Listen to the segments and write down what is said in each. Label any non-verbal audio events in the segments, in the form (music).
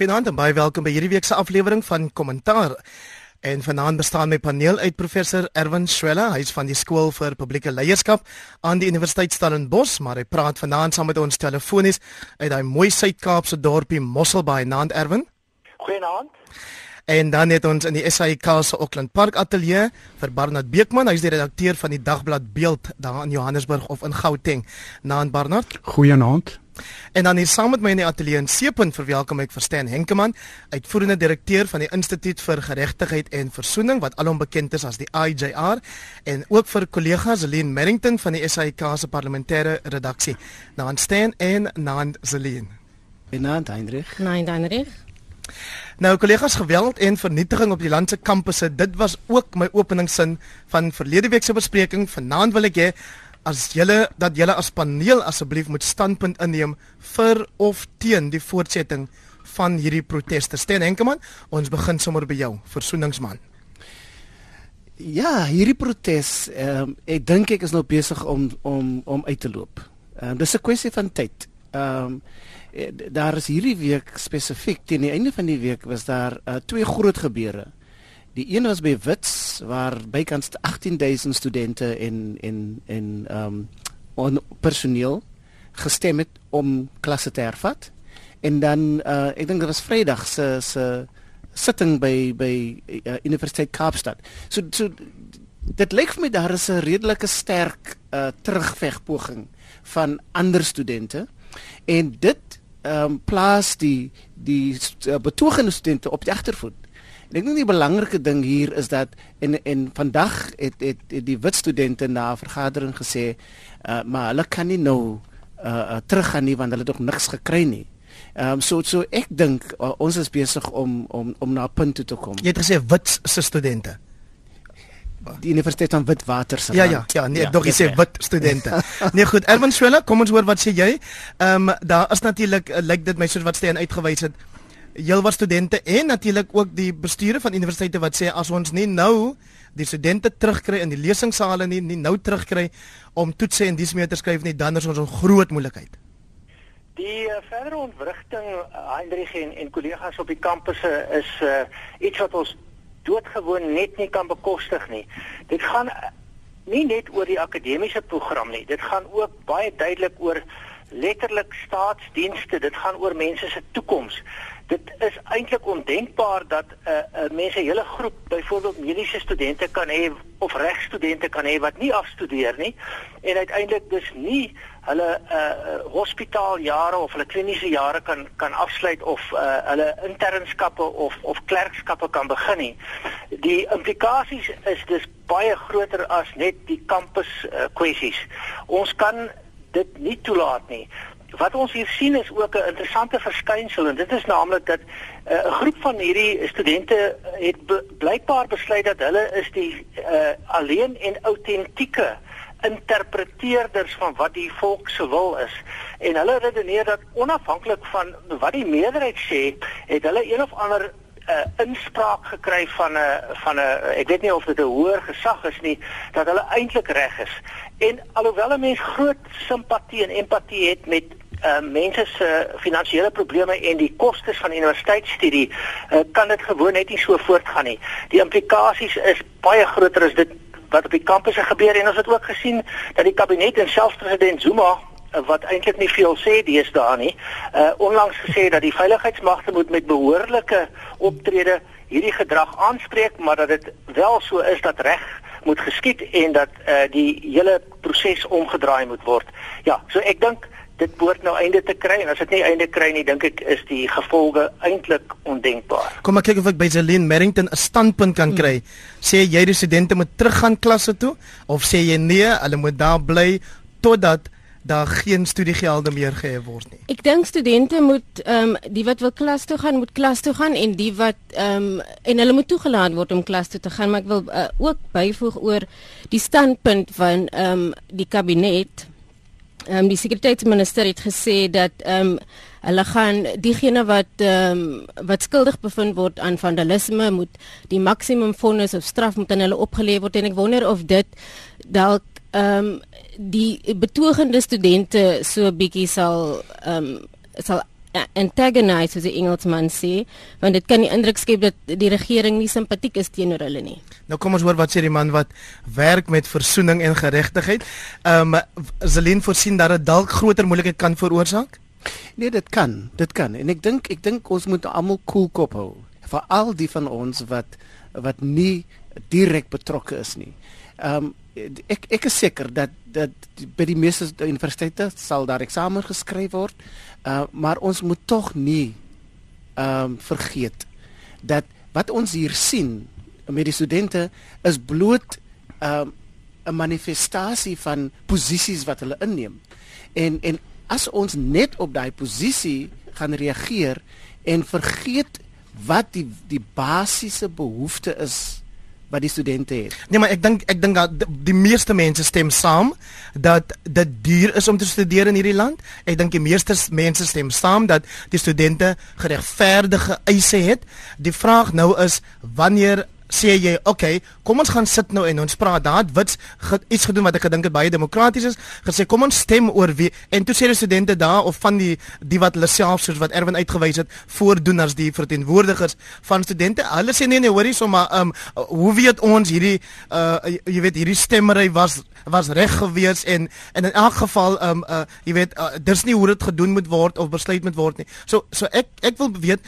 Goeienaand en baie welkom by hierdie week se aflewering van Kommentaar. En vanaand bestaan my paneel uit professor Erwin Swela, hy's van die skool vir publieke leierskap aan die Universiteit Stellenbosch, maar hy praat vanaand saam met ons telefonies uit daai mooi Suid-Kaapse dorpie Mosselbaai. Naand Erwin. Goeienaand. En dan het ons in die SAIK se Auckland Park ateljee vir Barnard Beekman, hy's die redakteur van die dagblad Beeld daar in Johannesburg of in Gauteng. Naand Barnard. Goeienaand. En dan hier saam met my in die ateljee in Seepunt verwelkom ek Verstaan Henkemann, uitvoerende direkteur van die Instituut vir Geregtigheid en Versoening wat alom bekend is as die IJR en ook vir kollega Zelin Merrington van die SAIK se parlementêre redaksie. Naam Stan en naam Zelin. Naam Heinrich. Naam Heinrich. Nou kollegas geweld en vernietiging op die land se kampusse, dit was ook my openingssin van verlede week se bespreking. Vanaand wil ek hê as julle dat julle as paneel asseblief moet standpunt inneem vir of teen die voortsetting van hierdie proteste. Steen Henkemann, ons begin sommer by jou, versoeningsman. Ja, hierdie protes, ehm um, ek dink ek is nou besig om om om uit te loop. Ehm um, dis 'n kwessie van tyd. Ehm um, daar is hierdie week spesifiek teen die einde van die week was daar uh, twee groot gebeure. Die een was by Wits waar bykans 18000 studente en en en ehm um, personeel gestem het om klasse te hervat. En dan uh, ek dink dit was Vrydag se se sitting by by uh, Universiteit Kaapstad. So so dit lyk vir my daar is 'n redelike sterk uh, terugvegpoging van ander studente en dit ehm um, plaas die die uh, betogende studente op die agtervoet. En ek dink die belangrike ding hier is dat en en vandag het het, het die wit studente na 'n vergadering gesê, uh, maar hulle kan nie nou uh, uh, teruggaan nie want hulle het nog niks gekry nie. Ehm um, so so ek dink uh, ons is besig om om om na 'n punt toe te kom. Jy het gesê wit se studente. Die Universiteit van Witwatersrand. Ja ja, ja, nee, ja, dog jy sê wit studente. (laughs) nee goed, Erwin Swela, kom ons hoor wat sê jy? Ehm um, daar is natuurlik uh, lyk like dit my soos wat steen uitgewys het heel wat studente en natuurlik ook die bestuure van universiteite wat sê as ons nie nou die studente terugkry in die lesingsale nie, nie nou terugkry om toetse en dis mee te skryf nie, dan is ons 'n groot moeilikheid. Die uh, verdere ontwrigting uh, Hendrik en en kollegas op die kampusse is uh, iets wat ons doodgewoon net nie kan bekostig nie. Dit gaan nie net oor die akademiese program nie. Dit gaan ook baie duidelik oor letterlik staatsdienste. Dit gaan oor mense se toekoms dit is eintlik ondenkbaar dat 'n uh, 'n uh, mense hele groep byvoorbeeld mediese studente kan hê of regstudente kan hê wat nie afstudeer nie en uiteindelik dus nie hulle uh hospitaaljare of hulle kliniese jare kan kan afsluit of uh hulle internskappe of of klerkskappe kan begin nie. Die implikasies is dus baie groter as net die kampus uh, kwessies. Ons kan dit nie toelaat nie wat ons hier sien is ook 'n interessante verskynsel en dit is naamlik dat eh, 'n uh, groep van hierdie studente het blykbaar besluit dat hulle is die uh, alleen en autentieke interpreteerders van wat die volk se wil is. En hulle redeneer dat onafhanklik van wat die meerderheid sê het hulle een of ander 'n uh, inspraak gekry van 'n van 'n ek weet nie of dit 'n hoër gesag is nie dat hulle eintlik reg is. En alhoewel 'n mens groot simpatie en empatie het met uh, mense se finansiële probleme en die kostes van universiteitsstudie uh, kan dit gewoon net nie so voortgaan nie. Die implikasies is baie groter as dit wat op die kampusse gebeur en ons het ook gesien dat die kabinet en selfs president Zuma uh, wat eintlik nie veel sê deesdae nie, uh, onlangs gesê dat die veiligheidsmagte moet met behoorlike optrede hierdie gedrag aanspreek, maar dat dit wel so is dat reg moet geskied en dat uh, die hele proses omgedraai moet word. Ja, so ek dink dit behoort nou einde te kry en as dit nie einde kry nie dink ek is die gevolge eintlik ondenkbaar. Kom ek kyk of ek by Zelin Merrington 'n standpunt kan kry. Hmm. Sê jy die studente moet teruggaan klasse toe of sê jy nee, hulle moet daar bly totdat daar geen studiegelde meer gehef word nie. Ek dink studente moet ehm um, die wat wil klas toe gaan moet klas toe gaan en die wat ehm um, en hulle moet toegelaat word om klas toe te gaan, maar ek wil uh, ook byvoeg oor die standpunt van ehm um, die kabinet Ehm um, die sekuriteitsminister het gesê dat ehm um, hulle gaan diegene wat ehm um, wat skuldig bevind word aan vandalisme moet die maksimum vonnis of straf moet aan hulle opgelê word. En ek wonder of dit dalk ehm um, die betogende studente so 'n bietjie sal ehm um, sal antagonize soos die Engelsman sê, want dit kan die indruk skep dat die regering nie simpatiek is teenoor hulle nie. Nou kom ons hoor wat sê die man wat werk met versoening en geregtigheid. Ehm um, Zelin voorsien dat dit dalk groter moeilikheid kan veroorsaak. Nee, dit kan, dit kan. En ek dink ek dink ons moet almal koel cool kop hou. Vir al die van ons wat wat nie direk betrokke is nie. Ehm um, ek ek is seker dat dat by die meeste universiteite sal daar eksamen geskryf word. Uh maar ons moet tog nie ehm um, vergeet dat wat ons hier sien met die studente is bloot ehm um, 'n manifestasie van posisies wat hulle inneem. En en as ons net op daai posisie gaan reageer en vergeet wat die die basiese behoefte is wat die studente het. Nee, maar ek dink ek dink dat die meeste mense stem saam dat dit duur is om te studeer in hierdie land. Ek dink die meeste mense stem saam dat die studente geregverdige eise het. Die vraag nou is wanneer sê jy, "Oké, okay, kom ons gaan sit nou en ons praat." Het wits iets gedoen wat ek gedink het baie demokraties is. Gesê, "Kom ons stem oor wie." En toe sê die studente daar of van die die wat hulle self soos wat Erwin uitgewys het, voordoen as die verteenwoordigers van studente. Hulle sê nee nee, hoorie sommer, ehm um, hoe weet ons hierdie uh jy weet hierdie stemmery was was reg gewees en en in elk geval ehm um, uh jy weet uh, dis nie hoe dit gedoen moet word of besluit moet word nie. So so ek ek wil weet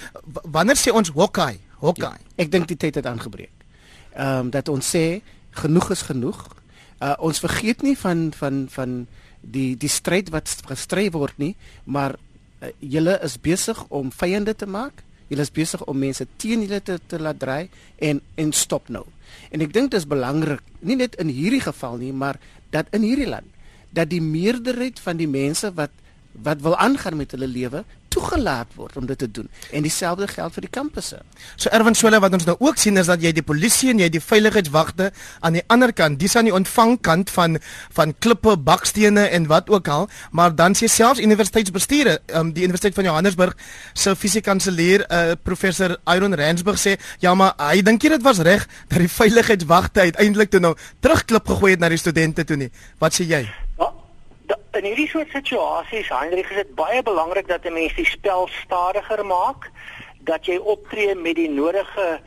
wanneer sê ons Hawkeye Okay. Ja, ek dink die tyd het aangebreek. Ehm um, dat ons sê genoeg is genoeg. Uh ons vergeet nie van van van die die stryd wat gestry word nie, maar uh, julle is besig om vyande te maak. Julle is besig om mense teen julle te te laat draai en en stop nou. En ek dink dit is belangrik, nie net in hierdie geval nie, maar dat in hierdie land dat die meerderheid van die mense wat wat wil aangaan met hulle lewe toegelaat word om dit te doen. En dieselfde geld vir die kampusse. So Erwin Swela wat ons nou ook sien is dat jy die polisie en jy die veiligheidswagte aan die ander kant, dis aan die ontvangkant van van klippe, bakstene en wat ook al, maar dan sê selfs universiteitsbestuure, um, die Universiteit van Johannesburg se fisiekanselier uh, professor Iron Ransburg sê, ja maar hy dink dit was reg dat die veiligheidswagte uiteindelik toe nou terugklip gegooi het na die studente toe nie. Wat sê jy? In hierdie soort situasies, Hendrik, is dit baie belangrik dat 'n mens die spel stadiger maak, dat jy optree met die nodige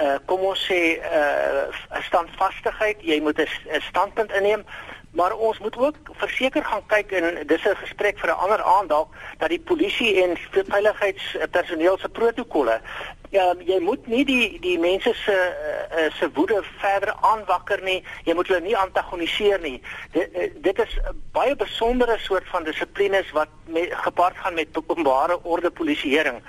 uh kom ons sê uh standvastigheid, jy moet 'n standpunt inneem, maar ons moet ook verseker gaan kyk en dis 'n gesprek vir 'n ander aand dalk dat die polisie en veiligheidspersoneel se protokolle ja, jy moet nie die die mense se uh, se woede verder aanwakker nie. Jy moet hulle nie antagoniseer nie. Dit uh, dit is 'n baie besondere soort van dissiplines wat met, gepaard gaan met openbare orde polisieering.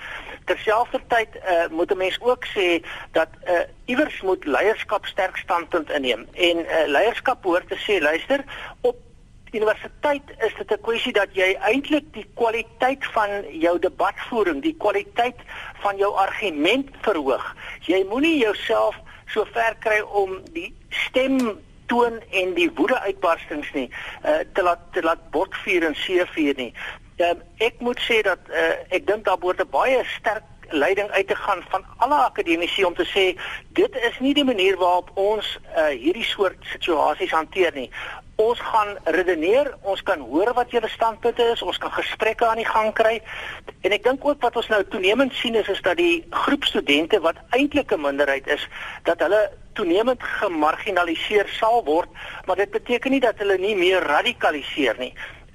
Terselfdertyd uh, moet 'n mens ook sê dat uh, iewers moet leierskap sterk standpunt inneem en uh, leierskap hoort te sê luister op universiteit is dit 'n kwessie dat jy eintlik die kwaliteit van jou debatvoering, die kwaliteit van jou argument verhoog. Jy moenie jouself so ver kry om die stem toon en die woede uitbarstings nie uh, te laat te laat botvuur en seevuur nie. Uh, ek moet sê dat uh, ek dink daar behoort 'n baie sterk leiding uit te gaan van alle akademici om te sê dit is nie die manier waarop ons uh, hierdie soort situasies hanteer nie. Ons gaan redeneer, ons kan hoor wat julle standpunte is, ons kan gesprekke aan die gang kry. En ek dink ook wat ons nou toenemend sien is is dat die groep studente wat eintlik 'n minderheid is, dat hulle toenemend gemarginaliseer sal word, maar dit beteken nie dat hulle nie meer radikaliseer nie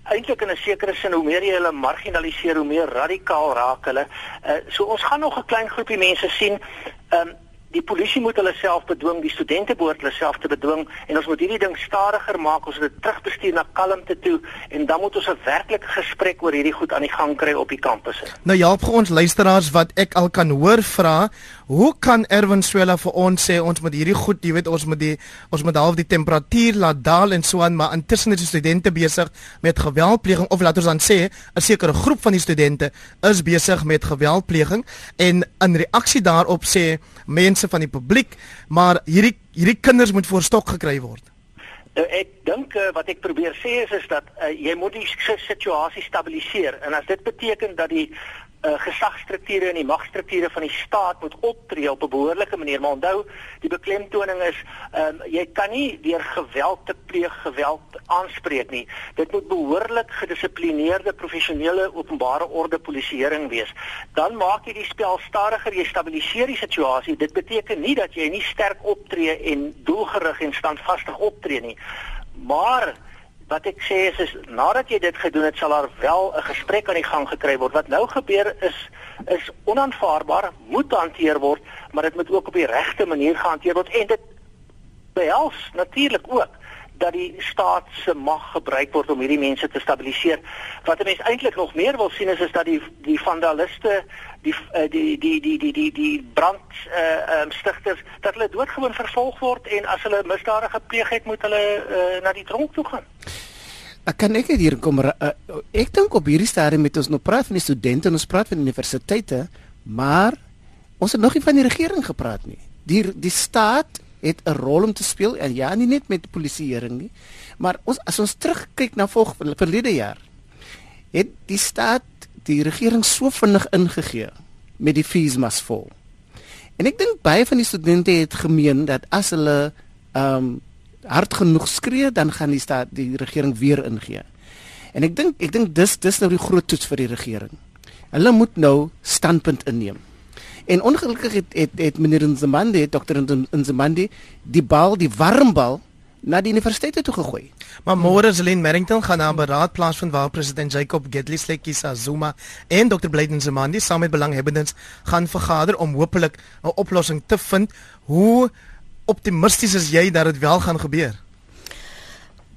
eintlik in 'n sekere sin hoe meer jy hulle marginaliseer, hoe meer radikaal raak hulle. Uh, so ons gaan nog 'n klein groepie mense sien. Ehm um, die polisie moet hulle self bedwing, die studente behoort hulle self te bedwing en ons moet hierdie ding stadiger maak, ons moet dit terugbestuur na kalmte toe en dan moet ons 'n werklike gesprek oor hierdie goed aan die gang kry op die kampusse. Nou ja, vir ons luisteraars wat ek al kan hoor vra, hoe kan Erwin Swela vir ons sê ons moet hierdie goed, jy weet, ons moet die ons moet half die temperatuur laat daal en so aan, maar intussen is die studente besig met geweldpleging of laat ons dan sê 'n sekere groep van die studente is besig met geweldpleging en in reaksie daarop sê mense van die publiek, maar hierdie hierdie kinders moet voor stok gekry word. Nou, ek dink uh, wat ek probeer sê is is dat uh, jy moet die situasie stabiliseer en as dit beteken dat die uh, gesagsstrukture en die magstrukture van die staat moet optree op 'n behoorlike manier. Maar onthou, die beklemtoning is ehm um, jy kan nie deur geweld te pleeg geweld aanspreek nie. Dit moet behoorlik gedissiplineerde professionele openbare orde polisieering wees. Dan maak jy die spel stadiger, jy stabiliseer die situasie. Dit beteken nie dat jy nie sterk optree en doelgerig en standvastig optree nie. Maar wat ek sê is, is nadat jy dit gedoen het, sal daar wel 'n gesprek aan die gang gekry word. Wat nou gebeur is is onaanvaarbaar, moet hanteer word, maar dit moet ook op die regte manier gehanteer word en dit behels natuurlik ook dat die staat se mag gebruik word om hierdie mense te stabiliseer. Wat 'n mens eintlik nog meer wil sien is is dat die die vandaliste, die uh, die die die die die die brand uh um, stigters dat hulle doodgewoon vervolg word en as hulle misdade gepleeg het, moet hulle uh, na die tronk toe gaan. Ek kan ek hier kom uh, ek dink op hierdie stadium met ons nou praat van die studente en ons praat van universiteite, maar ons het nog nie van die regering gepraat nie. Die die staat het 'n rol om te speel en ja nie net met polisieering nie maar ons as ons terugkyk na volg verlede jaar het die staat die regering so vinnig ingegee met die fees mas vol. En ek dink baie van die studente het gemeen dat as hulle ehm um, hard genoeg skree dan gaan die staat die regering weer ingee. En ek dink ek dink dis dis nou die groot toets vir die regering. Hulle moet nou standpunt inneem En ongelukkig het het, het meneer Nzimande, dokter Nzimande, die bal, die warm bal na die universiteit toe gegooi. Maar môre Zelin Merrington gaan na 'n beraad plaasvind waar president Jacob Gedlesleki Zuma en dokter Blyden Nzimande saam met belanghebbendes gaan vergader om hopelik 'n oplossing te vind. Hoe optimisties is jy dat dit wel gaan gebeur?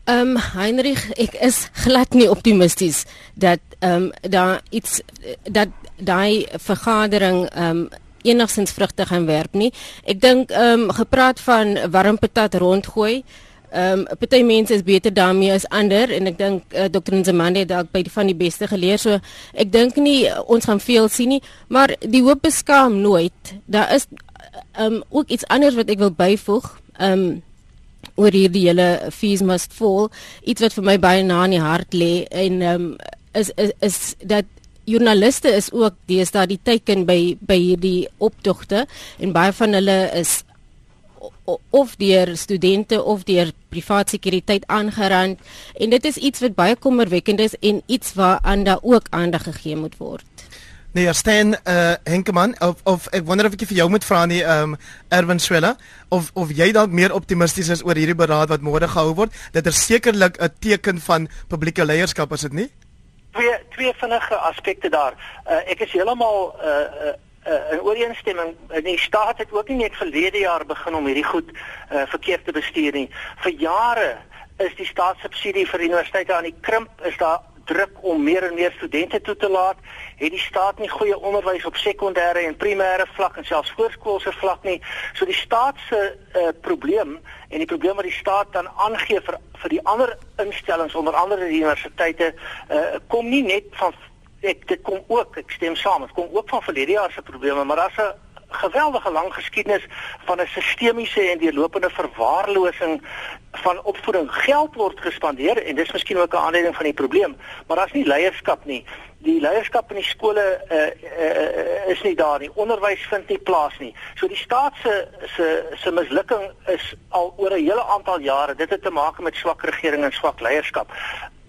Ehm um, Heinrich, ek is glad nie optimisties dat ehm um, daar iets dat daai vergadering ehm um, enigsins vrugte gaan werp nie. Ek dink ehm um, gepraat van warm patat rondgooi. Ehm um, party mense is beter daarmee as ander en ek dink uh, Dr. Nzimande het dalk by die van die beste geleer. So ek dink nie uh, ons gaan veel sien nie, maar die hoop beskaam nooit. Daar is ehm um, ook iets anders wat ek wil byvoeg. Ehm um, oor hierdie hele fees must fall iets wat vir my baie na in die hart lê en ehm um, is, is is dat joernaliste is ook deesdae die teiken by by hierdie optogte en baie van hulle is of deur studente of deur privaat sekuriteit aangerand en dit is iets wat baie kommerwekkend is en iets waaraan daar ook aandag gegee moet word. Nee, ja, Stan uh Henkeman of of ek wonder of ek vir jou moet vra nie um Erwin Swela of of jy dalk meer optimisties is oor hierdie beraad wat môre gehou word. Dit is sekerlik 'n teken van publieke leierskap, is dit nie? Twee twee vinnige aspekte daar. Uh, ek is heeltemal uh, uh, uh, in ooreenstemming. Die staat het ook nie net verlede jaar begin om hierdie goed uh, verkeerd te bestuur nie. Vir jare is die staatssubsidie vir universiteite aan die krimp. Is daar druk om meer en meer studente toe te laat, het die staat nie goeie onderwys op sekondêre en primêre vlak en selfs voorskoolse vlak nie. So die staat se uh, probleem en die probleem wat die staat dan aangee vir vir die ander instellings onder andere die universiteite uh, kom nie net van ek dit kom ook ek stem saam dit kom ook van verlede jaar se probleme maar daar's 'n geweldige lang geskiedenis van 'n sistemiese en deurlopende verwaarlosing van opvoeding. Geld word gespandeer en dis miskien ook 'n aanleiding van die probleem, maar daar's nie leierskap nie. Die leierskap in die skole uh, uh, is nie daar nie. Onderwys vind nie plaas nie. So die staat se se se mislukking is al oor 'n hele aantal jare. Dit het te maak met swak regering en swak leierskap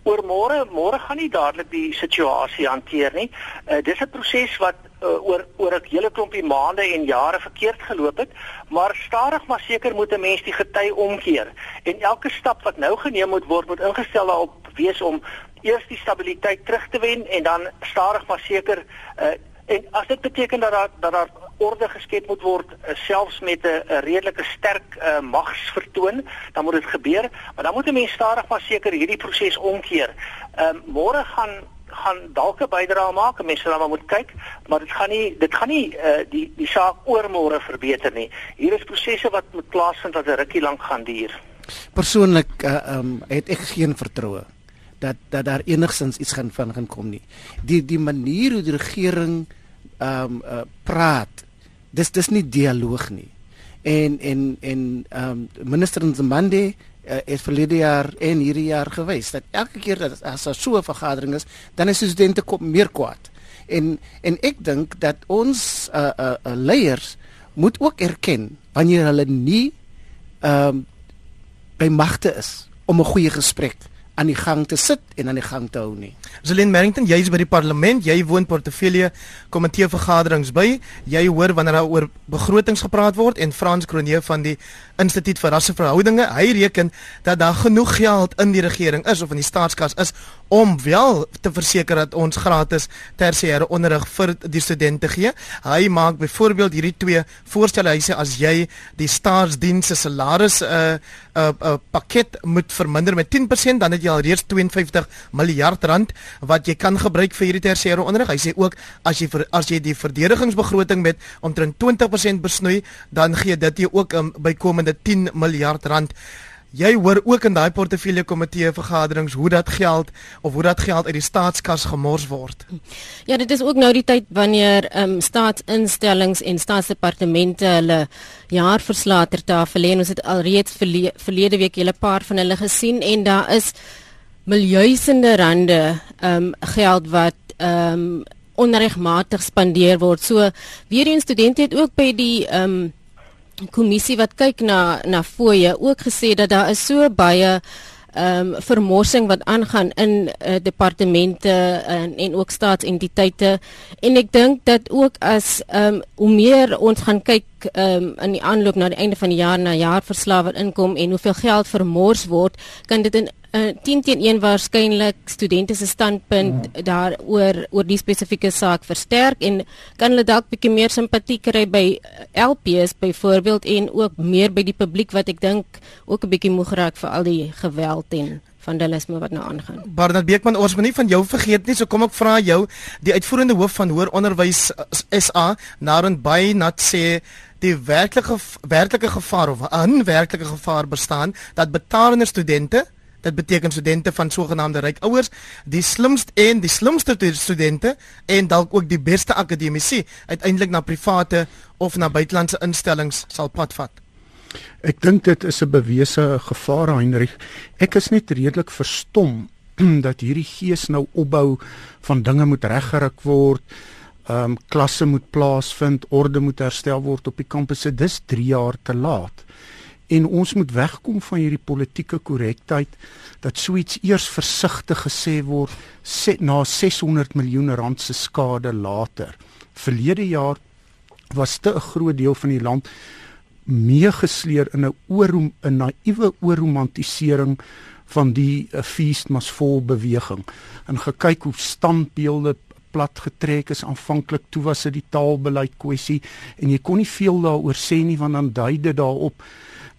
oor môre môre gaan nie dadelik die situasie hanteer nie. Uh, dis 'n proses wat uh, oor oor 'n hele klompie maande en jare verkeerd geloop het, maar stadig maar seker moet 'n mens die gety omkeer. En elke stap wat nou geneem moet word, moet ingestel daarop wees om eers die stabiliteit terug te wen en dan stadig maar seker uh, en as dit beteken dat daar dat daar orde geskep moet word uh, selfs met 'n redelike sterk uh, magsvertoon, dan moet dit gebeur, maar dan moet 'n mens stadig maar seker hierdie proses omkeer. Ehm uh, môre gaan gaan dalk 'n bydrae maak, mense dan moet kyk, maar dit gaan nie dit gaan nie uh, die die saak oor môre verbeter nie. Hier is prosesse wat moet plaasvind wat 'n rukkie lank gaan duur. Persoonlik uh, um, het ek geen vertroue dat dat daar enigsins iets gaan van gaan kom nie. Die die manier hoe die regering ehm um, uh, praat dis dis nie dialoog nie. En en en ehm um, minister Nzimande uh, het verlede jaar en hierdie jaar gewys dat elke keer dat as daar so 'n vergadering is, dan is studente kom meer kwaad. En en ek dink dat ons uh uh, uh leiers moet ook erken wanneer hulle nie ehm um, by magte is om 'n goeie gesprek aan die gang te sit en aan die gang te hou nie. Zelin Merrington, jy is by die parlement, jy woon portefeulje komitee vergaderings by. Jy hoor wanneer daar oor begrotings gepraat word en Frans Kronee van die Instituut vir Rasseverhoudinge, hy reken dat daar genoeg geld in die regering is of in die staatskas is om wel te verseker dat ons gratis tersiêre onderrig vir die studente gee. Hy maak byvoorbeeld hierdie twee voorstelle. Hy sê as jy die staatsdienste salaris 'n uh, 'n uh, uh, pakket moet verminder met 10%, dan het jy al reeds 52 miljard rand wat jy kan gebruik vir hierdie tersiêre onderrig. Hy sê ook as jy vir, as jy die verdedigingsbegroting met omtrent 20% besnoei, dan gee dit jou ook 'n um, bykomende 10 miljard rand. Jy hoor ook in daai portefeulje komitee vergaderings hoe dat geld of hoe dat geld uit die staatskas gemors word. Ja, dit is ook nou die tyd wanneer ehm um, staatsinstellings en staatsdepartemente hulle jaarverslae ter tafel lê. Ons het alreeds verle verlede week hele paar van hulle gesien en daar is miljoene rande ehm um, geld wat ehm um, onregmatig spandeer word. So weer eens studente het ook by die ehm um, kommissie wat kyk na na fooie ook gesê dat daar is so baie ehm um, vermorsing wat aangaan in uh, departemente en, en ook staatsentiteite. En ek dink dat ook as ehm um, hoe meer ons gaan kyk um, in die aanloop na die einde van die jaar na jaarverslae wat inkom en hoeveel geld vermors word kan dit in uh, eh, 10 teen 1 waarskynlik studente se standpunt mm. daaroor oor die spesifieke saak versterk en kan hulle dalk bietjie meer simpatie kry by LPs byvoorbeeld en ook meer by die publiek wat ek dink ook 'n bietjie moeg raak vir al die geweld en vandalisme wat nou aangaan. Barnard Beekman, ons moet nie van jou vergeet nie, so kom ek vra jou, die uitvoerende hoof van Hoër Onderwys SA, Narend Bay, nat sê die werklike werklike gevaar of 'n werklike gevaar bestaan dat betalende studente Dit beteken studente van sogenaamde ryk ouers, die slimste en die slimste studente en dalk ook die beste akademici uiteindelik na private of na buitelandse instellings sal padvat. Ek dink dit is 'n bewese gevaar, Heinrich. Ek is net redelik verstom (clears throat) dat hierdie gees nou opbou van dinge moet reggeruk word. Um, klasse moet plaasvind, orde moet herstel word op die kampusse. Dis 3 jaar te laat en ons moet wegkom van hierdie politieke korrektheid dat suits eers versigtig gesê word sê, na 600 miljoen rand se skade later. Verlede jaar was te 'n groot deel van die land meegesleer in 'n oorom 'n naïewe oorromantisering van die uh, feast must fall beweging en gekyk hoe standbeelde plat getrek is aanvanklik toe was dit die taalbeleid kwessie en jy kon nie veel daaroor sê nie want dan dui dit daarop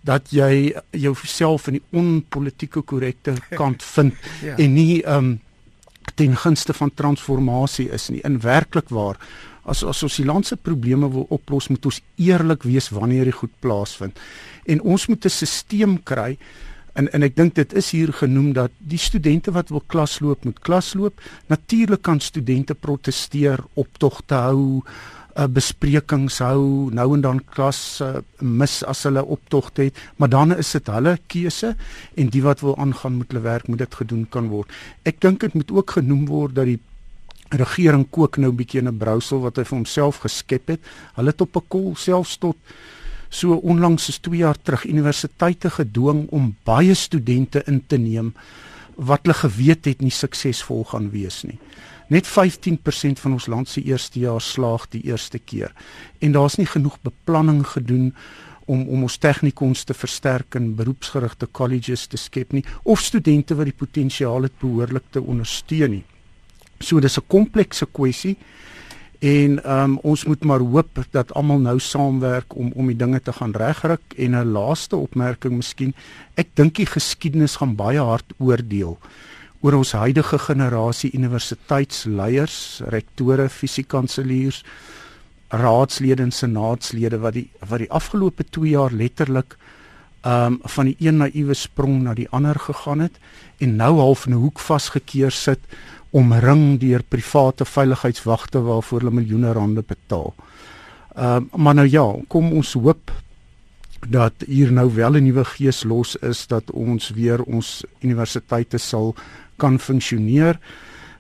dat jy jouself in die onpolitieke korrekte (laughs) kant vind ja. en nie um ten gunste van transformasie is nie in werklikwaar as as ons die land se probleme wil oplos moet ons eerlik wees wanneer dit goed plaasvind en ons moet 'n stelsel kry en en ek dink dit is hier genoem dat die studente wat wil klasloop moet klasloop natuurlik kan studente proteseer optogte hou uh, besprekings hou, nou en dan klas uh, mis as hulle optogte het, maar dan is dit hulle keuse en die wat wil aangaan met hulle werk moet dit gedoen kan word. Ek dink dit moet ook genoem word dat die regering kook nou 'n bietjie in 'n brousel wat hy vir homself geskep het. Hulle het op 'n kol selfs tot so onlangs as 2 jaar terug universiteite gedwing om baie studente in te neem wat hulle geweet het nie suksesvol gaan wees nie. Net 15% van ons land se eerstejaars slaag die eerste keer. En daar's nie genoeg beplanning gedoen om om ons tegnikons te versterk en beroepsgerigte colleges te skep nie of studente wat die potensiaal het behoorlik te ondersteun nie. So dis 'n komplekse kwessie en um, ons moet maar hoop dat almal nou saamwerk om om die dinge te gaan regryk. En 'n laaste opmerking miskien. Ek dink die geskiedenis gaan baie hard oordeel oor ons huidige generasie universiteitsleiers, rektore, fisiekanseliers, raadslede en senaatslede wat die wat die afgelope 2 jaar letterlik um van die een naïewe sprong na die ander gegaan het en nou half in 'n hoek vasgekeer sit omring deur private veiligheidswagte waarvoor hulle miljoene rande betaal. Um maar nou ja, kom ons hoop dat hier nou wel 'n nuwe gees los is dat ons weer ons universiteite sal kan funksioneer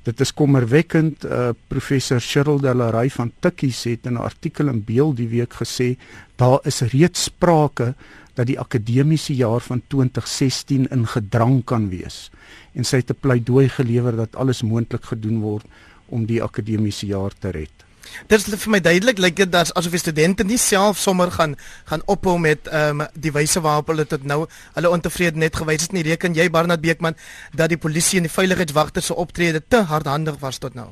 Dit is kommerwekkend. Uh, professor Cheryl Delaray van Tikkies het in 'n artikel in Beeld die week gesê daar is reeds sprake dat die akademiese jaar van 2016 in gedrang kan wees. En sy het 'n pleidooi gelewer dat alles moontlik gedoen word om die akademiese jaar te red. Dit is vir my duidelik lyk dit dat asof die studente nie self sommer gaan gaan ophou met ehm um, die wyse waarop hulle tot nou hulle ontevredenheid gewys het nie. Reken jy Barnard Beekman dat die polisie en die veiligheidswagters se optrede te hardhandig was tot nou?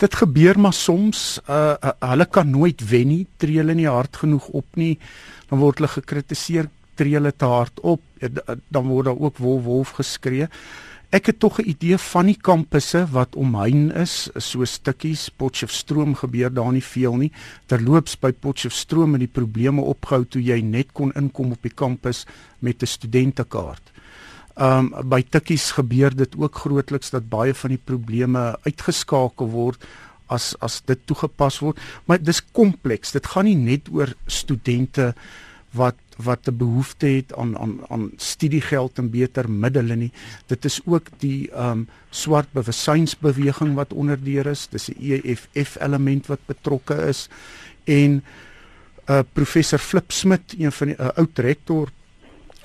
Dit gebeur maar soms uh, uh hulle kan nooit wen nie, tree hulle nie hard genoeg op nie, dan word hulle gekritiseer, tree hulle te hard op, dan word daar ook wolf wolf geskree. Ek het tog 'n idee van die kampusse wat omheind is, so stukkies Potchefstroom gebeur daar nie veel nie. Terloops by Potchefstroom het die probleme opgehou toe jy net kon inkom op die kampus met 'n studentekaart. Um by Tikkies gebeur dit ook grootliks dat baie van die probleme uitgeskakel word as as dit toegepas word, maar dis kompleks. Dit gaan nie net oor studente wat wat 'n behoefte het aan aan aan studiegeld en beter middele nie. Dit is ook die ehm um, swart bewussynsbeweging wat onderdeur is. Dis 'n EFF element wat betrokke is en uh professor Flip Smit, een van die uh, oud rektor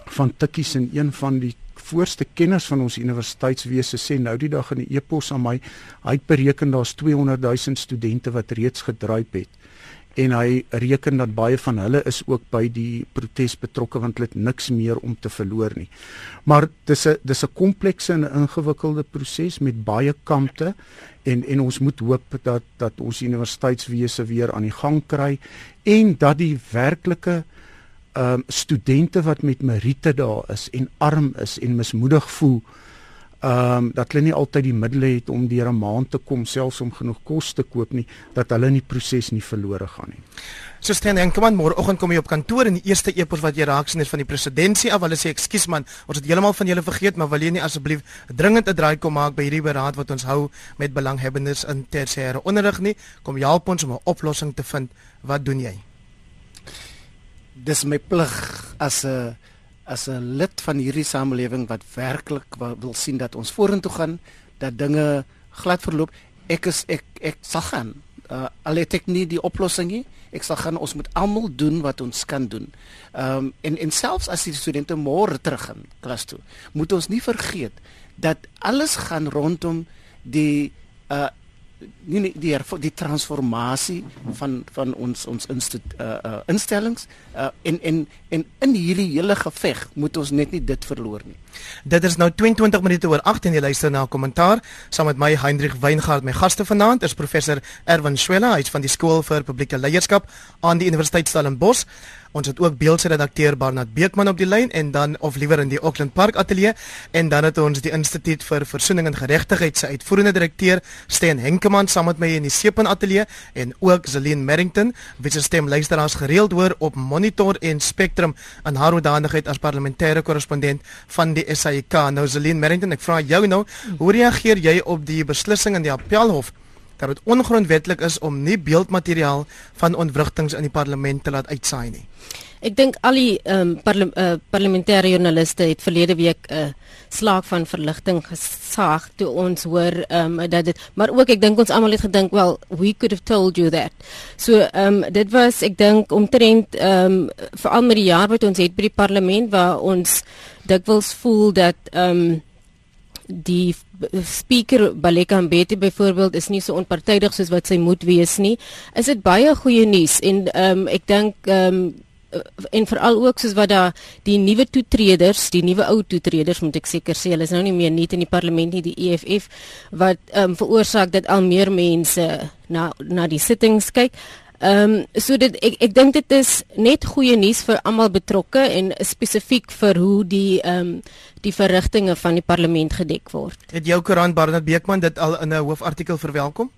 van Tikkies en een van die voorste kenners van ons universiteitswese sê nou die dag in 'n e-pos aan my, hy het bereken daar's 200 000 studente wat reeds gedryf het en hy reken dat baie van hulle is ook by die protes betrokke want hulle het niks meer om te verloor nie. Maar dis 'n dis 'n komplekse en ingewikkelde proses met baie kante en en ons moet hoop dat dat ons universiteitswese weer aan die gang kry en dat die werklike ehm um, studente wat met meriete daar is en arm is en mismoedig voel ehm um, dat hulle nie altyd die middele het om deur 'n maand te kom selfs om genoeg kos te koop nie dat hulle in die proses nie verlore gaan nie. So staan en kom aan môreoggend kom jy op kantoor en die eerste e-pos wat jy raak sien is van die presidentsie af. Hulle sê ekskuus man, ons het heeltemal van julle vergeet, maar wil jy nie asseblief dringend 'n draai kom maak by hierdie beraad wat ons hou met belanghebbendes in tersiêre onderrig nie? Kom help ons om 'n oplossing te vind. Wat doen jy? Dis my plig as 'n as 'n lid van hierdie samelewing wat werklik wil sien dat ons vorentoe gaan, dat dinge glad verloop, ek is ek ek sal gaan. Uh, al het ek nie die oplossing nie, ek sal gaan ons moet almal doen wat ons kan doen. Ehm um, en en selfs as die studente môre terug gaan klas toe, moet ons nie vergeet dat alles gaan rondom die uh nie nie die die transformasie van van ons ons instu, uh, uh, instellings uh, en en en in hierdie hele geveg moet ons net nie dit verloor nie. Dit is nou 22 minute oor 8 en jy luister na 'n kommentaar saam met my Hendrik Weingart. My gaste vanaand is professor Erwin Swela, hy's van die skool vir publieke leierskap aan die Universiteit Stellenbosch. Ons het ook beeldse redakteur Barnard Beekman op die lyn en dan of liewer in die Auckland Park ateljee en dan het ons die Instituut vir Versoening en Geregtigheid se uitvoerende direkteur Steen Henkemann saam met my in die Sepen ateljee en ook Zelene Merrington wie se stem luisteraars gereeld hoor op Monitor en Spectrum in haar hoedanigheid as parlementêre korrespondent van die SAIK. Nou Zelene Merrington, ek vra jou nou, hoe reageer jy op die beslissing in die Appelhof dat dit ongrondwettig is om nie beeldmateriaal van ontwrigtings in die parlement te laat uitsaai nie. Ek dink al die ehm um, parle uh, parlementêre joernaliste het verlede week 'n uh, slaag van verligting gesaag toe ons hoor ehm um, dat dit maar ook ek dink ons almal het gedink wel we could have told you that. So ehm um, dit was ek dink omtrent ehm um, veral met die jaar wat ons het by die parlement waar ons dikwels voel dat ehm um, die speaker Baleka Mbete byvoorbeeld is nie so onpartydig soos wat sy moet wees nie. Is dit baie goeie nuus en ehm um, ek dink ehm um, en veral ook soos wat daar die nuwe toetreders, die nuwe ou toetreders moet ek seker sê, hulle is nou nie meer nie in die parlement nie, die EFF wat ehm um, veroorsaak dat al meer mense na na die sittings kyk. Ehm um, so dit ek ek dink dit is net goeie nuus vir almal betrokke en spesifiek vir hoe die ehm um, die verrigtinge van die parlement gedek word. Het jou koerant Barnard Beekman dit al in 'n hoofartikel verwelkom?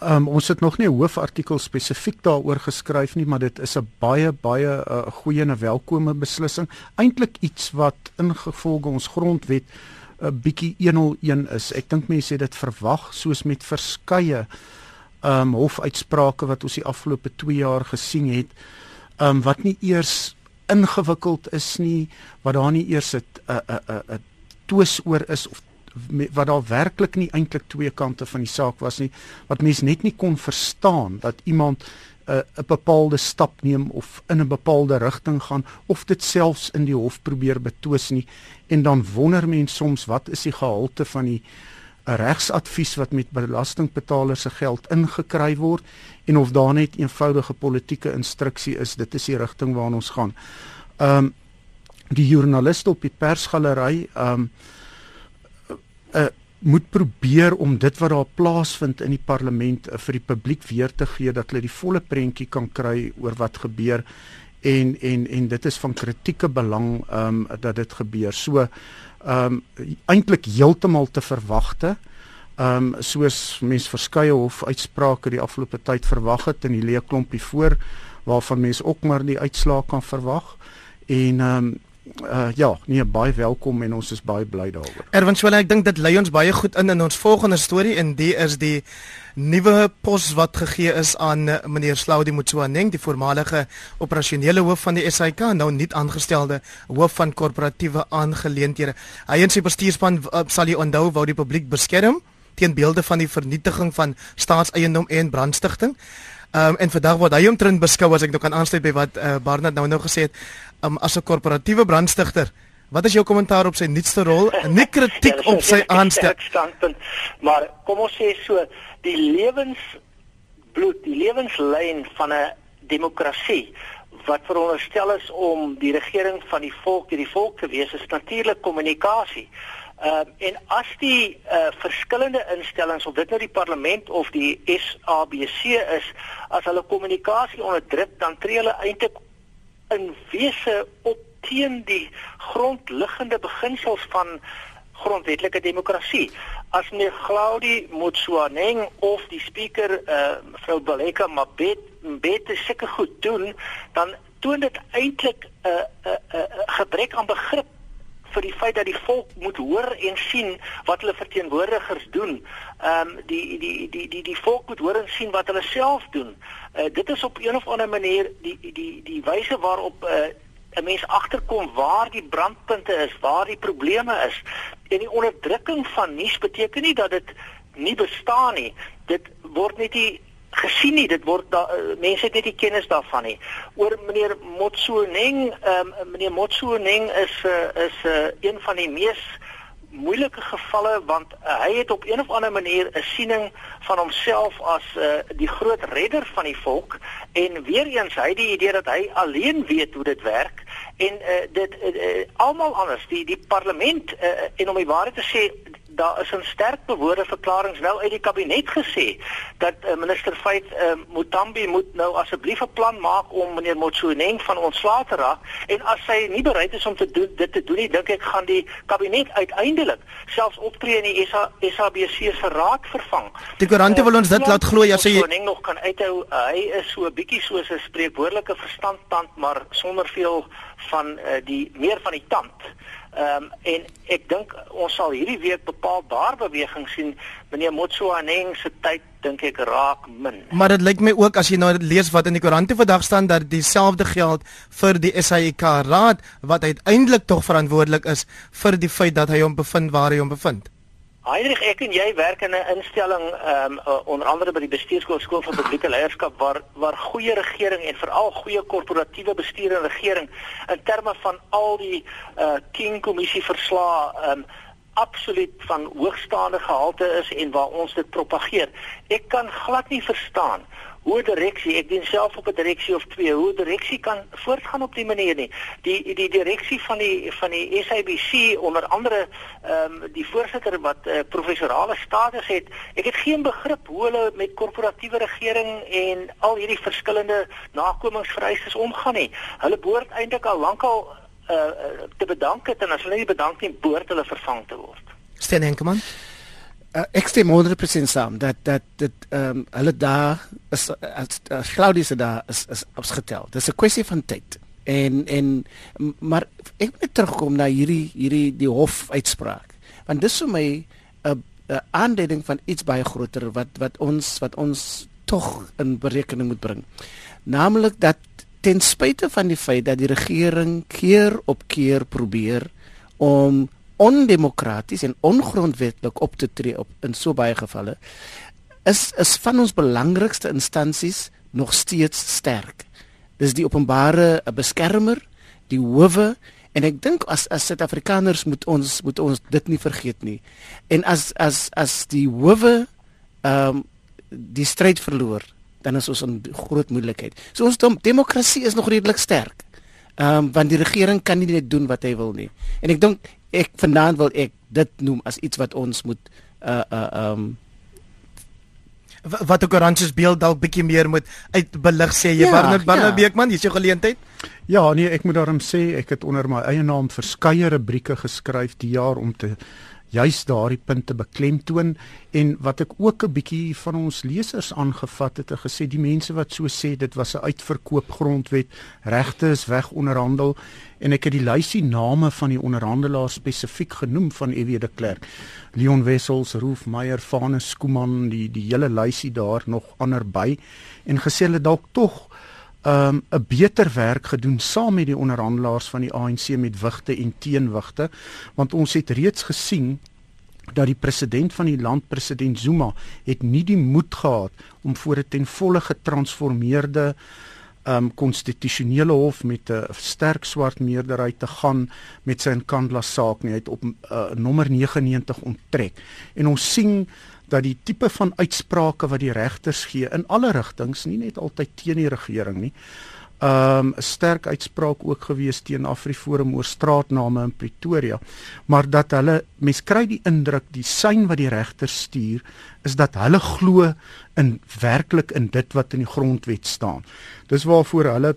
Ehm um, ons het nog nie 'n hoofartikel spesifiek daaroor geskryf nie, maar dit is 'n baie baie uh, goeie en welkome beslissing. Eintlik iets wat ingevolge ons grondwet 'n uh, bietjie 101 is. Ek dink mense het dit verwag soos met verskeie um, hofuitsprake wat ons die afgelope 2 jaar gesien het, um, wat nie eers ingewikkeld is nie, wat daar nie eers 'n 'n 'n twis oor is of wat daar werklik nie eintlik twee kante van die saak was nie wat mense net nie kon verstaan dat iemand 'n uh, 'n bepaalde stap neem of in 'n bepaalde rigting gaan of dit selfs in die hof probeer betwis nie. En dan wonder mense soms wat is die gehalte van die 'n regsadvies wat met belastingbetalers se geld ingekry word en of daar net eenvoudige politieke instruksie is dit is die rigting waarna ons gaan. Ehm um, die joernaliste op die persgalery ehm um, uh, moet probeer om dit wat daar plaasvind in die parlement uh, vir die publiek weer te gee dat hulle die volle prentjie kan kry oor wat gebeur en en en dit is van kritieke belang ehm um, dat dit gebeur. So ehm um, eintlik heeltemal te verwagte. Ehm um, soos mense verskeie hof uitsprake die afgelope tyd verwag het in die leë klompie voor waarvan mense ook maar die uitslae kan verwag. En ehm um, uh, ja, nee baie welkom en ons is baie bly daaroor. Erwin Swela, ek dink dit lei ons baie goed in in ons volgende storie en die is die nuwe pos wat gegee is aan meneer Slaudi Motsoaneng, die voormalige operasionele hoof van die SAIK, nou nie aangestelde hoof van korporatiewe aangeleenthede. Hy en sy bestuurspan uh, sal die onthou wou die publiek beskerm teen beelde van die vernietiging van staatseiendom en brandstigting. Ehm um, en vandag word hy omtrent beskou as ek nou kan aansluit by wat uh, Barnard nou nou gesê het, um, as 'n korporatiewe brandstigter. Wat is jou kommentaar op sy nuutste rol? (laughs) Nie kritiek ja, op sy aanstelling, maar kom ons sê so, die lewensbloed, die lewenslyn van 'n demokrasie wat veronderstel is om die regering van die volk, die volk te wees, is natuurlik kommunikasie. Ehm uh, en as die uh, verskillende instellings of dit nou die parlement of die SABC is, as hulle kommunikasie onderdruk, dan tree hulle eintlik in wese op teen die grondliggende beginsels van grondwetlike demokrasie. As meneer Claudie Motsoaneng of die spreker uh, mevrou Baleka Mabet beter seker goed doen, dan toon dit eintlik 'n uh, 'n uh, uh, uh, gebrek aan begrip vir die feit dat die volk moet hoor en sien wat hulle verteenwoordigers doen. Ehm um, die, die die die die volk moet hoor en sien wat hulle self doen. Uh, dit is op een of ander manier die die die wyse waarop uh, 'n mens agterkom waar die brandpunte is, waar die probleme is. En die onderdrukking van nuus beteken nie dat dit nie bestaan nie. Dit word net nie gesien nie. Dit word da, uh, mense het net nie kennis daarvan nie. Oor meneer Motsoeneng um, meneer Motsoeneng is uh, is uh, een van die mees moeilike gevalle want uh, hy het op een of ander manier 'n siening van homself as uh, die groot redder van die volk. En weer eens hy die idee dat hy alleen weet hoe dit werk. En uh, dit uh, uh, almal anders die die parlement uh, en om die waarheid te sê daar is 'n sterk bewoorde verklaring nou uit die kabinet gesê dat uh, minister Feit uh, Mutambi moet nou asseblief 'n plan maak om meneer Motsoeneng van ontslae te raak en as hy nie bereid is om te doen dit te doen nie dink ek gaan die kabinet uiteindelik selfs optree in die SA, SABC se raad vervang. Die koerante uh, wil ons dit laat glo as hy Motsoeneng nog kan uithou uh, hy is so 'n bietjie soos 'n spreekwoordelike verstandtand maar sonder veel van uh, die meer van die tand. Ehm um, en ek dink ons sal hierdie week bepaalbaar beweging sien. Meneer Motsoaneng se tyd dink ek raak min. Maar dit lyk my ook as jy nou lees wat in die koerante vandag staan dat dieselfde geld vir die SAIK raad wat uiteindelik tog verantwoordelik is vir die feit dat hy hom bevind waar hy hom bevind. Heinrich, ek en jy werk in 'n instelling ehm um, onder andere by die bestuurskool skool vir publieke leierskap waar waar goeie regering en veral goeie korporatiewe bestuur en regering in terme van al die uh eh, King kommissie verslae ehm um, absoluut van hoogstaande gehalte is en waar ons dit propageer. Ek kan glad nie verstaan hoe direksie, ek dien self op 'n direksie of twee, hoe direksie kan voortgaan op die manier nie. Die die direksie van die van die SABC onder andere ehm um, die voorsitter wat uh, professorale status het, ek het geen begrip hoe hulle met korporatiewe regering en al hierdie verskillende nakomingsvereistes omgaan nie. Hulle behoort eintlik al lankal uh, te bedank het en as hulle nie bedank nie, behoort hulle vervang te word. Sten Henkemann uh, ek stem 100% saam dat dat dit ehm um, hulle daar is as Claudia se daar is is opgetel. Dis 'n kwessie van tyd. En en maar ek wil terugkom na hierdie hierdie die hof uitspraak. Want dis vir my 'n 'n aanduiding van iets baie groter wat wat ons wat ons tog in berekening moet bring. Naamlik dat ten spyte van die feit dat die regering keer op keer probeer om ondemokraties en ongrondwetlik op te tree op in so baie gevalle is is van ons belangrikste instansies nog steeds sterk. Dis die openbare beskermer, die howe en ek dink as as Suid-Afrikaners moet ons moet ons dit nie vergeet nie. En as as as die howe ehm um, die stryd verloor, dan is ons in groot moeilikheid. So ons demokrasie is nog redelik sterk. Ehm um, want die regering kan nie net doen wat hy wil nie. En ek dink ek vanaand wil ek dit noem as iets wat ons moet uh uh um wat ook oranges beeld dalk bietjie meer moet uitbelig sê jy ja, Barnard Barnard ja. Beekman hier's jou geleentheid. Ja nee ek moet daarom sê ek het onder my eie naam verskeie rubrieke geskryf die jaar om te juis daardie punte beklemtoon en wat ek ook 'n bietjie van ons lesers aangevat het en gesê die mense wat so sê dit was 'n uitverkoop grondwet regte is weg onderhandel en ek het die lysie name van die onderhandelaars spesifiek genoem van EW de Klerk. Leon Wessels Roof Meyer Vanus Skuman die die hele lysie daar nog ander by. En gesê hulle dalk tog um 'n beter werk gedoen saam met die onderhandelaars van die ANC met wigte en teenwigte. Want ons het reeds gesien dat die president van die land president Zuma het nie die moed gehad om voor 'n ten volle getransformeerde um konstitusionele hof met 'n sterk swart meerderheid te gaan met sy Nkandla saak nie hy het op uh, nommer 99 onttrek en ons sien dat die tipe van uitsprake wat die regters gee in alle rigtings, nie net altyd teen die regering nie. Um 'n sterk uitspraak ook gewees teen Afriforum oor straatname in Pretoria, maar dat hulle mens kry die indruk die sein wat die regters stuur is dat hulle glo in werklik in dit wat in die grondwet staan. Dis waarvoor hulle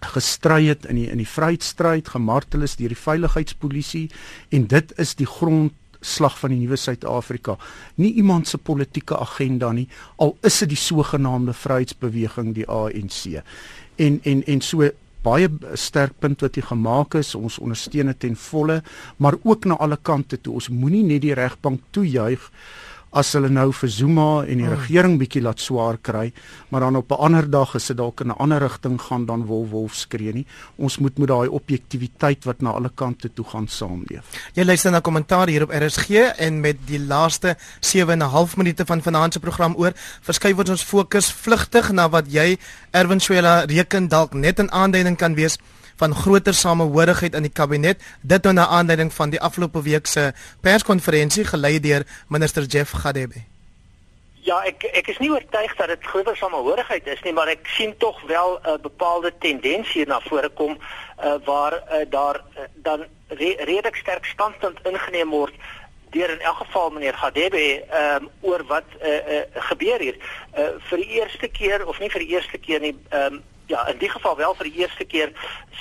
gestry het in die in die vryheidsstryd, gemartel is deur die veiligheidspolisie en dit is die grond slag van die nuwe Suid-Afrika. Nie iemand se politieke agenda nie, al is dit die sogenaamde vryheidsbeweging die ANC. En en en so baie sterk punt wat jy gemaak is, ons ondersteun dit ten volle, maar ook na alle kante toe. Ons moenie net die regbank toejuig as hulle nou vir Zuma en die oh. regering bietjie laat swaar kry, maar dan op 'n ander dag as dit dalk in 'n ander rigting gaan dan wolf wolf skree nie. Ons moet met daai objektiviteit wat na alle kante toe gaan saamleef. Jy luister na kommentaar hier op RSG en met die laaste 7 en 'n half minute van vanaand se program oor, verskuif ons fokus vlugtig na wat jy Erwin Swela reken dalk net 'n aanduiding kan wees van groter samehorigheid in die kabinet dit nou na aanleiding van die afgelope week se perskonferensie gelei deur minister Jeff Gadebe. Ja, ek ek is nie oortuig dat dit groter samehorigheid is nie, maar ek sien tog wel 'n uh, bepaalde tendens hier na vore kom uh, waar uh, daar uh, dan re redelik sterk standpunt ingeneem word deur in elk geval meneer Gadebe um, oor wat uh, uh, gebeur hier. Uh, vir die eerste keer of nie vir die eerste keer nie, um, ja, in die geval wel vir die eerste keer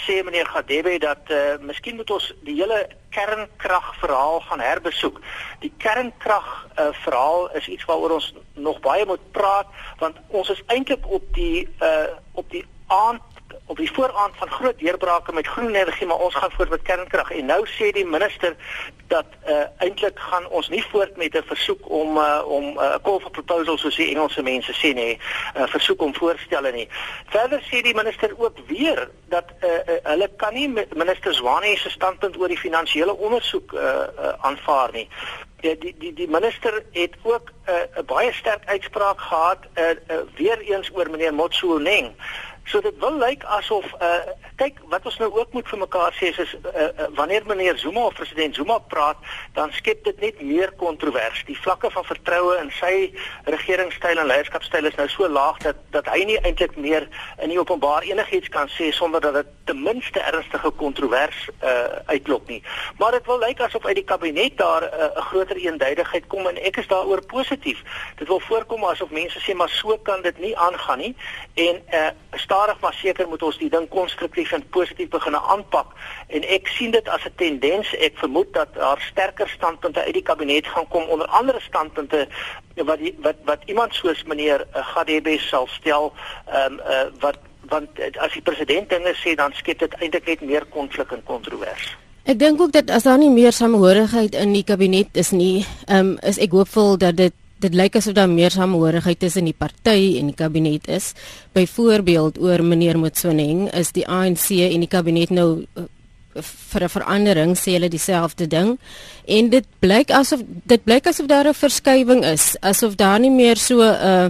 sê meneer Gadebe dat eh uh, miskien moet ons die hele kernkrag verhaal gaan herbesoek. Die kernkrag eh uh, verhaal is iets waaroor ons nog baie moet praat want ons is eintlik op die eh uh, op die aand op die vooraand van groot deurbrake met groen energie maar ons gaan voort met kernkrag en nou sê die minister dat uh, eintlik gaan ons nie voort met 'n versoek om uh, om 'n uh, call for proposal soos die Engelse mense sê nee 'n uh, versoek om voorstelle nie. Verder sê die minister ook weer dat uh, uh, hulle kan nie minister Zwane se standpunt oor die finansiële ondersoek uh, uh, aanvaar nie. Die die die die minister het ook 'n uh, baie sterk uitspraak gehad uh, uh, weer eens oor meneer Motsoeneng So dit wil lyk asof uh kyk wat ons nou ook moet vir mekaar sê is, is uh, uh, wanneer meneer Zuma of president Zuma praat, dan skep dit net meer kontrovers. Die vlakke van vertroue in sy regeringstyl en leierskapstyl is nou so laag dat dat hy nie eintlik meer in die openbaar enigiets kan sê sonder dat dit ten minste ernstige kontrovers uh uitlok nie. Maar dit wil lyk asof uit die kabinet daar 'n uh, groter eenduidigheid kom en ek is daaroor positief. Dit wil voorkom asof mense sê maar so kan dit nie aangaan nie en uh stadig maar seker moet ons die ding konstruktief en positief begin aanpak. En ek sien dit as 'n tendens. Ek vermoed dat daar sterker standpunte uit die kabinet gaan kom onder andere standpunte wat die, wat wat iemand soos meneer uh, Gadebe sal stel ehm um, uh, wat want as die president dinge sê dan skep dit eintlik net meer konflik en kontrovers. Ek dink ook dat as daar nie meer samehorigheid in die kabinet is nie, ehm um, is ek hoopvol dat dit dit lyk asof daar meer samehorigheid tussen die party en die kabinet is. Byvoorbeeld oor meneer Motsoeneng is die ANC en die kabinet nou uh, vir 'n verandering sê hulle dieselfde ding en dit blyk asof dit blyk asof daar 'n verskywing is asof daar nie meer so 'n uh,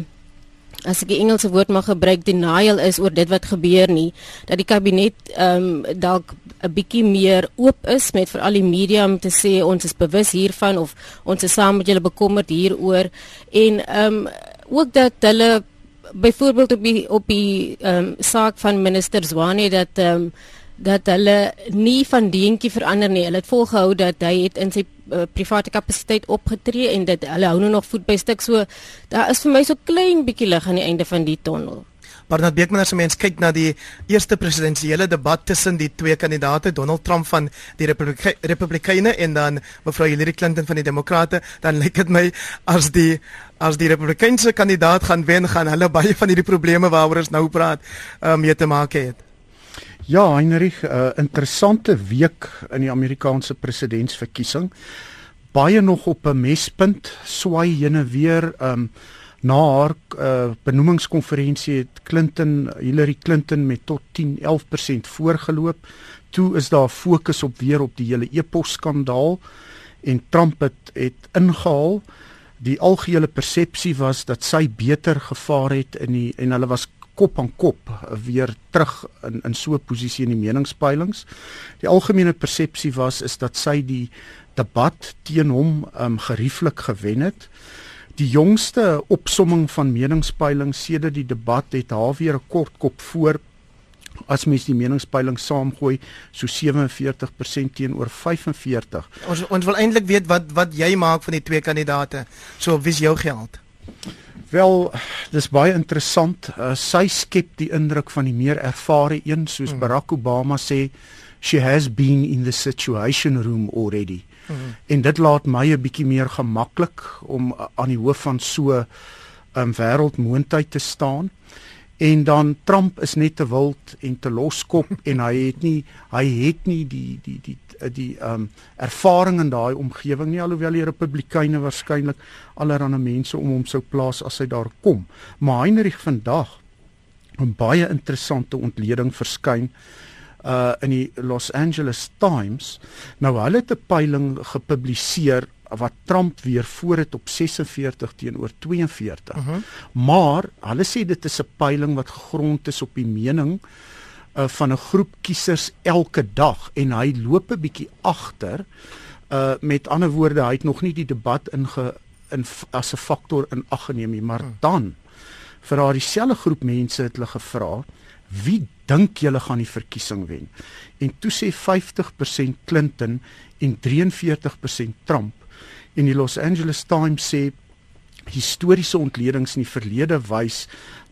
as ek die Engelse woord mag gebruik denial is oor dit wat gebeur nie. Dat die kabinet ehm um, dalk 'n bietjie meer oop is met veral die media om te sê ons is bewus hiervan of ons is saam met julle bekommerd hieroor. En ehm um, ook dat hulle byvoorbeeld op die op die ehm um, saak van minister Zwane dat ehm um, dat hulle nie van deentjie verander nie. Hulle het volgehou dat hy het in sy uh, private kapasiteit opgetree en dit hulle hou nou nog voet by stuk. So daar is vir my so klein bietjie lig aan die einde van die tonnel. Barnard Beekman as 'n mens kyk na die eerste presidensiële debat tussen die twee kandidaate Donald Trump van die Republike Republikeine en dan mevrou Hillary Clinton van die Demokrate, dan lyk dit my as die as die Republikeinse kandidaat gaan wen, gaan hulle baie van hierdie probleme waaroor ons nou praat, uh, mee te maak hê. Ja, Heinrich, 'n uh, interessante week in die Amerikaanse presidentsverkiesing. Baie nog op 'n mespunt, swaai heen en weer. Um na haar uh, benoemingskonferensie het Clinton, Hillary Clinton met tot 10-11% voorgeloop. Toe is daar fokus op weer op die hele e-pos skandaal en Trump het, het ingehaal. Die algehele persepsie was dat sy beter gevaar het in die en hulle was kop aan kop weer terug in in so 'n posisie in die meningspeilings. Die algemene persepsie was is dat sy die debat teen hom um gerieflik gewen het. Die jongste opsomming van meningspeilings sedert die debat het haar weer 'n kort kop voor as mens die meningspeiling saamgooi so 47% teenoor 45. Ons ons wil eintlik weet wat wat jy maak van die twee kandidaate. So wie is jou geld? Wel, dis baie interessant. Uh, sy skep die indruk van die meer ervare een, soos mm. Barack Obama sê, she has been in the situation room already. Mm. En dit laat my 'n bietjie meer gemaklik om uh, aan die hoof van so 'n um, wêreldmoondheid te staan. En dan Trump is net te wild en te loskop (laughs) en hy het nie hy het nie die die die die ehm um, ervaring in daai omgewing nie alhoewel die republikeine waarskynlik allerlei mense om hom sou plaas as hy daar kom. Maar Heinrich vandag 'n baie interessante ontleding verskyn uh in die Los Angeles Times. Nou hulle het 'n peiling gepubliseer wat Trump weer voor het op 46 teenoor 42. Uh -huh. Maar hulle sê dit is 'n peiling wat gegrond is op die mening uh, van 'n groep kiesers elke dag en hy loop 'n bietjie agter. Uh met ander woorde, hy het nog nie die debat inge in as 'n faktor in ag geneem nie, maar hmm. dan vir haar dieselfde groep mense het hulle gevra, wie dink julle gaan die verkiesing wen? En toe sê 50% Clinton en 43% Trump. En die Los Angeles Times sê historiese ontledings in die verlede wys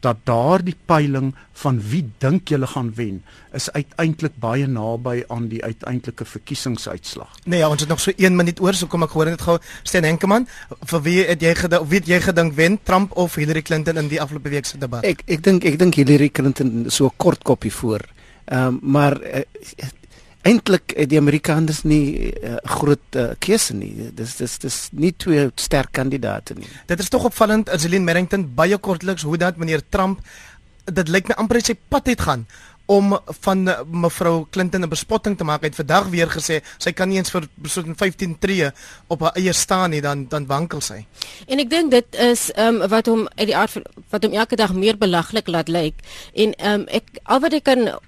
dat daardie peiling van wie dink julle gaan wen is uiteindelik baie naby aan die uiteindelike verkiesingsuitslag. Nee ja, ons het nog so 1 minuut oor, so kom ek hoor net gou Sten Henkemann, vir wie het jy gedink wie het jy gedink wen Trump of Hillary Clinton in die afgelope week se debat? Ek ek dink ek dink Hillary Clinton so kort koppie voor. Ehm um, maar uh, eintlik die Amerikaners nie 'n uh, groot uh, keuse nie. Dis dis dis nie twee sterk kandidaate nie. Dit is tog opvallend as Celine Merrington baie kortliks hoe dat meneer Trump dit lyk my amper sy pad het gaan om van mevrou Clinton 'n bespotting te maak. Hy het vandag weer gesê sy kan nie eens vir so 15 tree op haar eie staan nie, dan dan wankel sy. En ek dink dit is ehm um, wat hom uit die aard wat hom elke dag meer belaglik laat lyk. En ehm um, ek al wat ek kan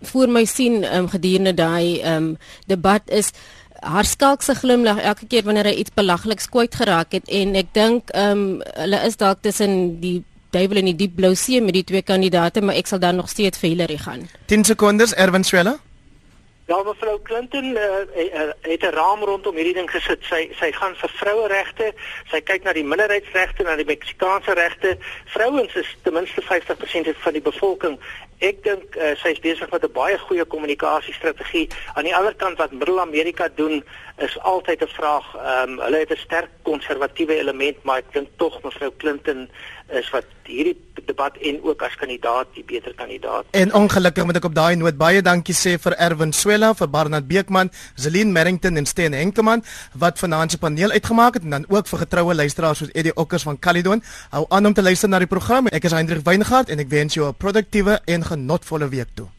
voor my sien um, gedurende daai um, debat is haar skalkse glimlag elke keer wanneer hy iets belagliks kwyt geraak het en ek dink um, hulle is dalk tussen die duiwel en die diep blou see met die twee kandidaate maar ek sal dan nog steeds vir Hillary gaan 10 sekondes Erwin Swela Ja, mevrou Clinton uh, het 'n raam rondom hierdie ding gesit. Sy sy gaan vir vroueregte, sy kyk na die minderheidsregte, na die Meksikaanse regte. Vrouens is ten minste 50% van die bevolking. Ek dink uh, sy is besig met 'n baie goeie kommunikasiestrategie. Aan die ander kant wat Middel-Amerika doen, is altyd 'n vraag. Ehm um, hulle het 'n sterk konservatiewe element, maar ek dink tog mevrou Clinton is wat hierdie debat en ook as kandidaat die beter kandidaat. En ongelukkig moet ek op daai noot baie dankie sê vir Erwin Swela, vir Barnard Beekman, Zelin Merrington en Steen Henkemann wat vanaand se paneel uitgemaak het en dan ook vir getroue luisteraars soos Eddie Okkers van Caledon. Hou aan om te luister na die program. Ek is Hendrik Weingart en ek wens jou 'n produktiewe en genotvolle week toe.